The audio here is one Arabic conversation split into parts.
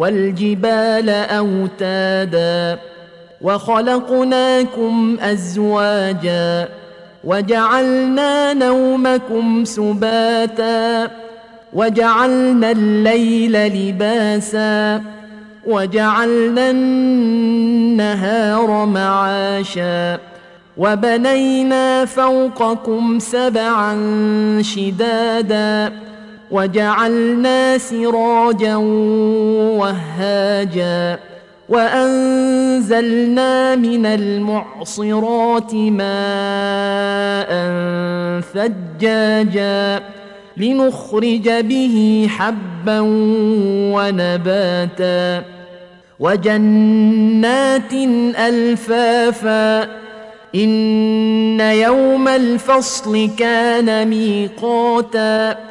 والجبال أوتادا وخلقناكم أزواجا وجعلنا نومكم سباتا وجعلنا الليل لباسا وجعلنا النهار معاشا وبنينا فوقكم سبعا شدادا وجعلنا سراجا وهاجا وأنزلنا من المعصرات ماء ثجاجا لنخرج به حبا ونباتا وجنات ألفافا إن يوم الفصل كان ميقاتا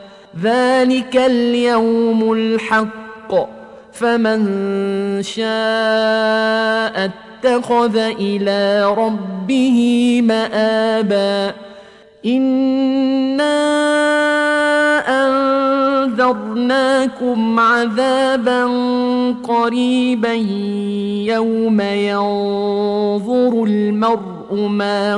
ذلك اليوم الحق فمن شاء اتخذ إلى ربه مابا انا انذرناكم عذابا قريبا يوم ينظر المرء ما